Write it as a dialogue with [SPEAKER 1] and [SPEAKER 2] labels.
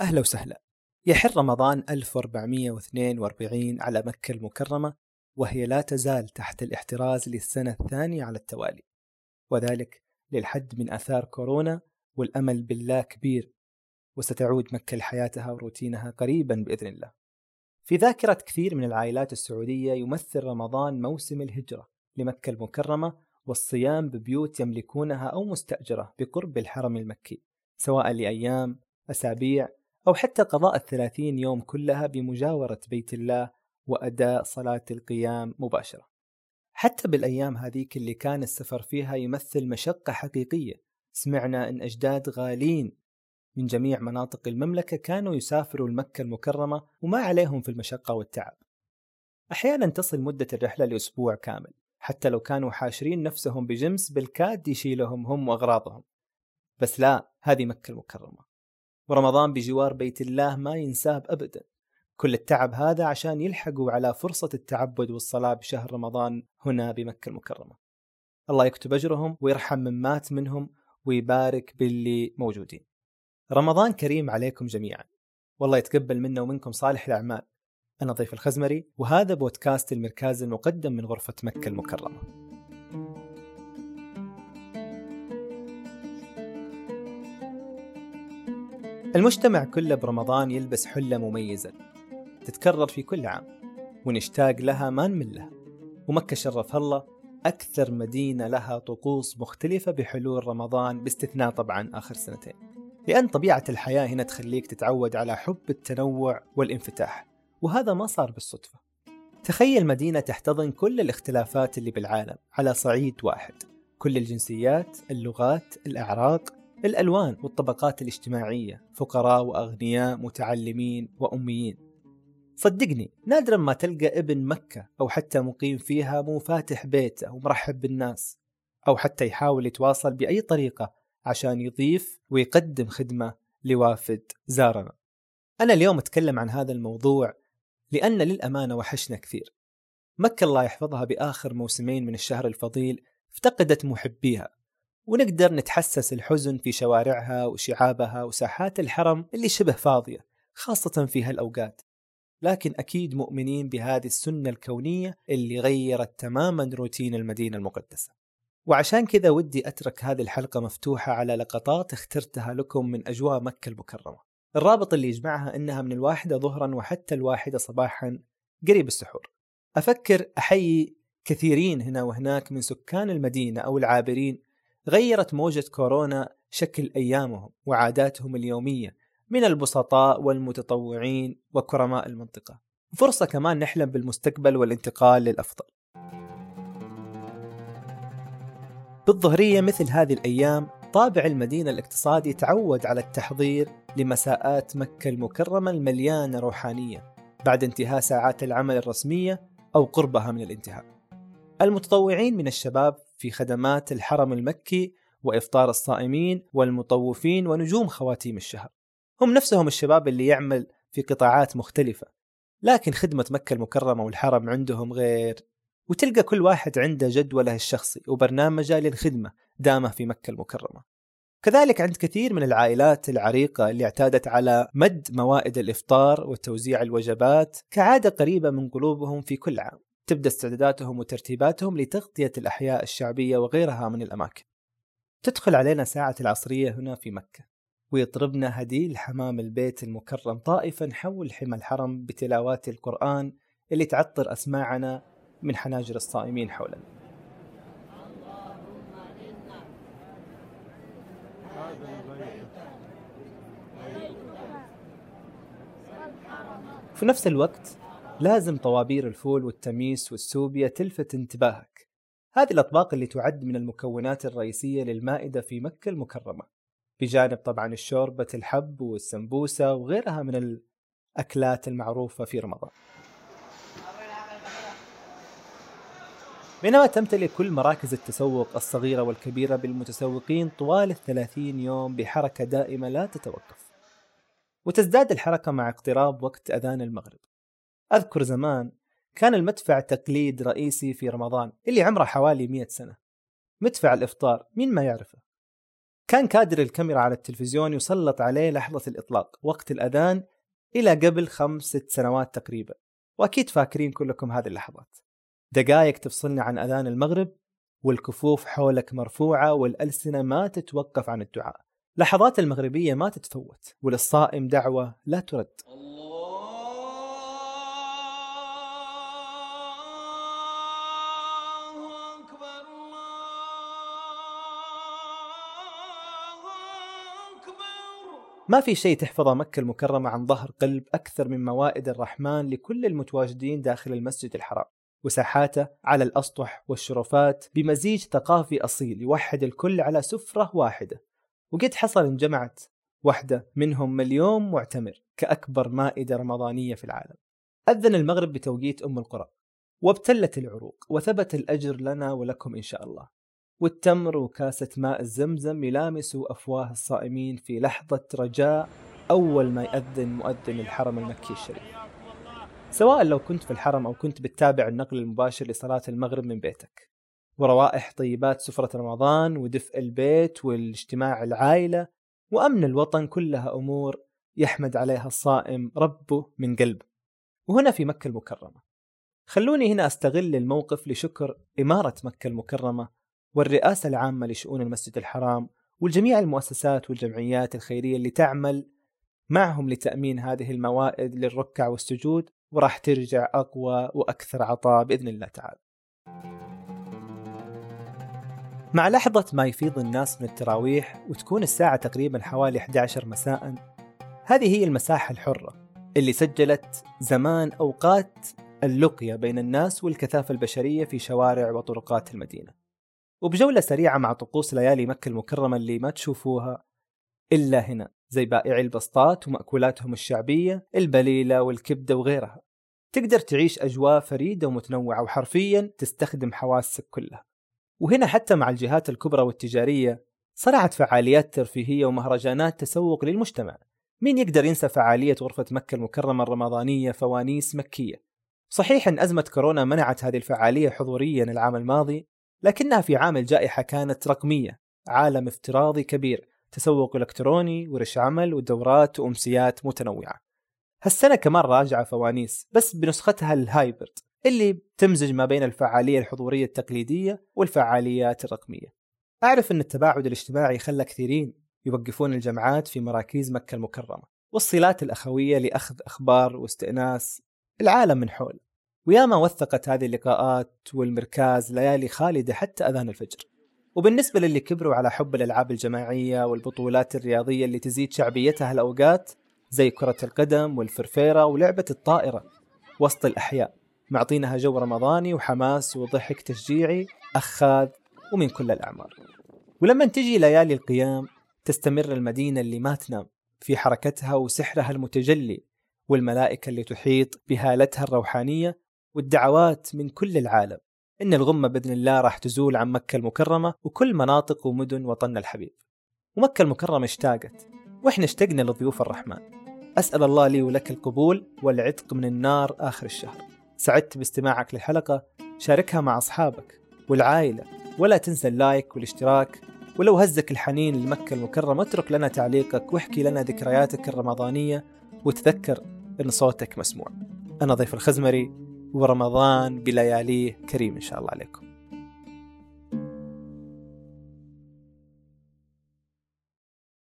[SPEAKER 1] أهلا وسهلا. يحل رمضان 1442 على مكة المكرمة وهي لا تزال تحت الاحتراز للسنة الثانية على التوالي. وذلك للحد من آثار كورونا والأمل بالله كبير وستعود مكة لحياتها وروتينها قريبا بإذن الله. في ذاكرة كثير من العائلات السعودية يمثل رمضان موسم الهجرة لمكة المكرمة والصيام ببيوت يملكونها أو مستأجرة بقرب الحرم المكي سواء لأيام أسابيع أو حتى قضاء الثلاثين يوم كلها بمجاورة بيت الله وأداء صلاة القيام مباشرة. حتى بالأيام هذيك اللي كان السفر فيها يمثل مشقة حقيقية. سمعنا أن أجداد غالين من جميع مناطق المملكة كانوا يسافروا لمكة المكرمة وما عليهم في المشقة والتعب. أحيانا تصل مدة الرحلة لأسبوع كامل حتى لو كانوا حاشرين نفسهم بجمس بالكاد يشيلهم هم وأغراضهم. بس لا هذه مكة المكرمة. ورمضان بجوار بيت الله ما ينساب أبدا. كل التعب هذا عشان يلحقوا على فرصة التعبد والصلاة بشهر رمضان هنا بمكة المكرمة. الله يكتب أجرهم ويرحم من مات منهم ويبارك باللي موجودين. رمضان كريم عليكم جميعا. والله يتقبل منا ومنكم صالح الأعمال. أنا ضيف الخزمري وهذا بودكاست المركز المقدم من غرفة مكة المكرمة. المجتمع كله برمضان يلبس حلة مميزة تتكرر في كل عام ونشتاق لها ما نمل لها. ومكة شرف الله أكثر مدينة لها طقوس مختلفة بحلول رمضان باستثناء طبعا آخر سنتين. لأن طبيعة الحياة هنا تخليك تتعود على حب التنوع والانفتاح وهذا ما صار بالصدفة. تخيل مدينة تحتضن كل الاختلافات اللي بالعالم على صعيد واحد كل الجنسيات، اللغات، الأعراق، الألوان والطبقات الاجتماعية فقراء وأغنياء متعلمين وأميين. صدقني نادرا ما تلقى ابن مكة أو حتى مقيم فيها مو فاتح بيته ومرحب بالناس أو حتى يحاول يتواصل بأي طريقة عشان يضيف ويقدم خدمة لوافد زارنا. أنا اليوم أتكلم عن هذا الموضوع لأن للأمانة وحشنا كثير. مكة الله يحفظها بآخر موسمين من الشهر الفضيل افتقدت محبيها. ونقدر نتحسس الحزن في شوارعها وشعابها وساحات الحرم اللي شبه فاضية خاصة في هالأوقات. لكن أكيد مؤمنين بهذه السنة الكونية اللي غيرت تماما روتين المدينة المقدسة. وعشان كذا ودي أترك هذه الحلقة مفتوحة على لقطات اخترتها لكم من أجواء مكة المكرمة. الرابط اللي يجمعها أنها من الواحدة ظهرا وحتى الواحدة صباحا قريب السحور. أفكر أحيي كثيرين هنا وهناك من سكان المدينة أو العابرين غيرت موجة كورونا شكل أيامهم وعاداتهم اليومية من البسطاء والمتطوعين وكرماء المنطقة. فرصة كمان نحلم بالمستقبل والانتقال للأفضل. بالظهرية مثل هذه الأيام طابع المدينة الاقتصادي تعود على التحضير لمساءات مكة المكرمة المليانة روحانية بعد انتهاء ساعات العمل الرسمية أو قربها من الانتهاء. المتطوعين من الشباب في خدمات الحرم المكي وإفطار الصائمين والمطوفين ونجوم خواتيم الشهر. هم نفسهم الشباب اللي يعمل في قطاعات مختلفة لكن خدمة مكة المكرمة والحرم عندهم غير. وتلقى كل واحد عنده جدوله الشخصي وبرنامجه للخدمة دامه في مكة المكرمة. كذلك عند كثير من العائلات العريقة اللي اعتادت على مد موائد الإفطار وتوزيع الوجبات كعادة قريبة من قلوبهم في كل عام. تبدأ استعداداتهم وترتيباتهم لتغطية الأحياء الشعبية وغيرها من الأماكن. تدخل علينا ساعة العصرية هنا في مكة ويطربنا هديل حمام البيت المكرم طائفا حول حمى الحرم بتلاوات القرآن اللي تعطر أسماعنا من حناجر الصائمين حولنا. في نفس الوقت لازم طوابير الفول والتميس والسوبيا تلفت انتباهك. هذه الأطباق اللي تعد من المكونات الرئيسية للمائدة في مكة المكرمة. بجانب طبعا الشوربة الحب والسمبوسة وغيرها من الأكلات المعروفة في رمضان. بينما تمتلئ كل مراكز التسوق الصغيرة والكبيرة بالمتسوقين طوال الثلاثين يوم بحركة دائمة لا تتوقف. وتزداد الحركة مع اقتراب وقت أذان المغرب. أذكر زمان كان المدفع تقليد رئيسي في رمضان اللي عمره حوالي مئة سنة. مدفع الإفطار مين ما يعرفه. كان كادر الكاميرا على التلفزيون يسلط عليه لحظة الإطلاق وقت الأذان إلى قبل خمس ست سنوات تقريبا. وأكيد فاكرين كلكم هذه اللحظات. دقائق تفصلنا عن أذان المغرب والكفوف حولك مرفوعة والألسنة ما تتوقف عن الدعاء. لحظات المغربية ما تتفوت وللصائم دعوة لا ترد. ما في شيء تحفظه مكة المكرمة عن ظهر قلب أكثر من موائد الرحمن لكل المتواجدين داخل المسجد الحرام وساحاته على الأسطح والشرفات بمزيج ثقافي أصيل يوحد الكل على سفرة واحدة. وقد حصل انجمعت واحدة منهم مليون معتمر كأكبر مائدة رمضانية في العالم. أذن المغرب بتوقيت أم القرى وابتلت العروق وثبت الأجر لنا ولكم إن شاء الله. والتمر وكاسة ماء الزمزم يلامسوا أفواه الصائمين في لحظة رجاء أول ما يأذن مؤذن الحرم المكي الشريف. سواء لو كنت في الحرم أو كنت بتتابع النقل المباشر لصلاة المغرب من بيتك. وروائح طيبات سفرة رمضان ودفء البيت والاجتماع العائلة وأمن الوطن كلها أمور يحمد عليها الصائم ربه من قلبه. وهنا في مكة المكرمة. خلوني هنا أستغل الموقف لشكر إمارة مكة المكرمة والرئاسة العامة لشؤون المسجد الحرام والجميع المؤسسات والجمعيات الخيرية اللي تعمل معهم لتأمين هذه الموائد للركع والسجود وراح ترجع أقوى وأكثر عطاء بإذن الله تعالى. مع لحظة ما يفيض الناس من التراويح وتكون الساعة تقريبا حوالي 11 مساء هذه هي المساحة الحرة اللي سجلت زمان أوقات اللقية بين الناس والكثافة البشرية في شوارع وطرقات المدينة. وبجولة سريعة مع طقوس ليالي مكة المكرمة اللي ما تشوفوها إلا هنا زي بائعي البسطات ومأكولاتهم الشعبية البليلة والكبدة وغيرها. تقدر تعيش أجواء فريدة ومتنوعة وحرفيا تستخدم حواسك كلها. وهنا حتى مع الجهات الكبرى والتجارية صنعت فعاليات ترفيهية ومهرجانات تسوق للمجتمع. مين يقدر ينسى فعالية غرفة مكة المكرمة الرمضانية فوانيس مكية؟ صحيح أن أزمة كورونا منعت هذه الفعالية حضوريا العام الماضي لكنها في عام الجائحة كانت رقمية عالم افتراضي كبير تسوق إلكتروني ورش عمل ودورات وأمسيات متنوعة. هالسنة كمان راجعة فوانيس بس بنسختها ال hybrid اللي تمزج ما بين الفعالية الحضورية التقليدية والفعاليات الرقمية. أعرف أن التباعد الاجتماعي خلى كثيرين يوقفون الجمعات في مراكز مكة المكرمة والصلات الأخوية لأخذ أخبار واستئناس العالم من حول. وياما وثقت هذه اللقاءات والمركاز ليالي خالدة حتى أذان الفجر. وبالنسبة للي كبروا على حب الألعاب الجماعية والبطولات الرياضية اللي تزيد شعبيتها الأوقات زي كرة القدم والفرفيرة ولعبة الطائرة. وسط الأحياء معطينها جو رمضاني وحماس وضحك تشجيعي أخاذ ومن كل الأعمار. ولما تجي ليالي القيام تستمر المدينة اللي ما تنام في حركتها وسحرها المتجلي والملائكة اللي تحيط بهالتها الروحانية والدعوات من كل العالم. إن الغمة بإذن الله راح تزول عن مكة المكرمة وكل مناطق ومدن وطننا الحبيب. ومكة المكرمة اشتاقت وإحنا اشتقنا لضيوف الرحمن. أسأل الله لي ولك القبول والعتق من النار آخر الشهر. سعدت باستماعك للحلقة. شاركها مع أصحابك والعائلة. ولا تنسى اللايك والاشتراك. ولو هزك الحنين لمكة المكرمة اترك لنا تعليقك واحكي لنا ذكرياتك الرمضانية. وتذكر أن صوتك مسموع. أنا ضيف الخزمري. ورمضان بلياليه كريم إن شاء الله عليكم.